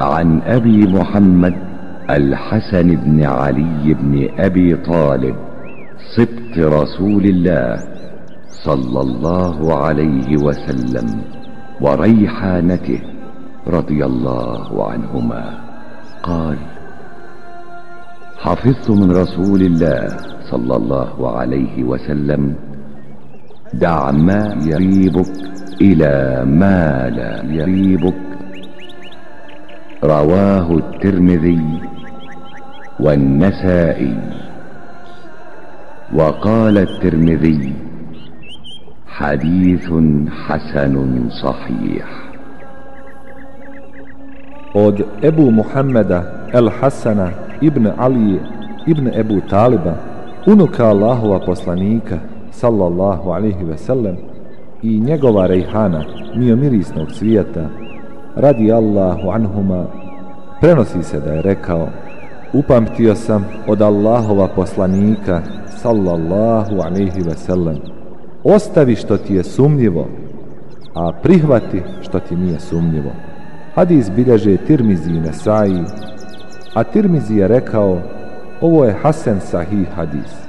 عن أبي محمد الحسن بن علي بن أبي طالب سبط رسول الله صلى الله عليه وسلم وريحانته رضي الله عنهما. قال حفظت من رسول الله صلى الله عليه وسلم دع ما يريبك إلى ما لا يريبك. رواه الترمذي والنسائي وقال الترمذي حديث حسن صحيح od Ebu Muhammeda El Hasana ibn Ali ibn Ebu Taliba unuka Allahova poslanika sallallahu alaihi ve sellem i njegova rejhana mirisnog svijeta radi Allahu anhuma prenosi se da je rekao upamtio sam od Allahova poslanika sallallahu alaihi ve sellem ostavi što ti je sumnjivo a prihvati što ti nije sumnjivo. Hadis bilježe Tirmizi i Nesai a Tirmizi je rekao ovo je Hasan sahih hadis.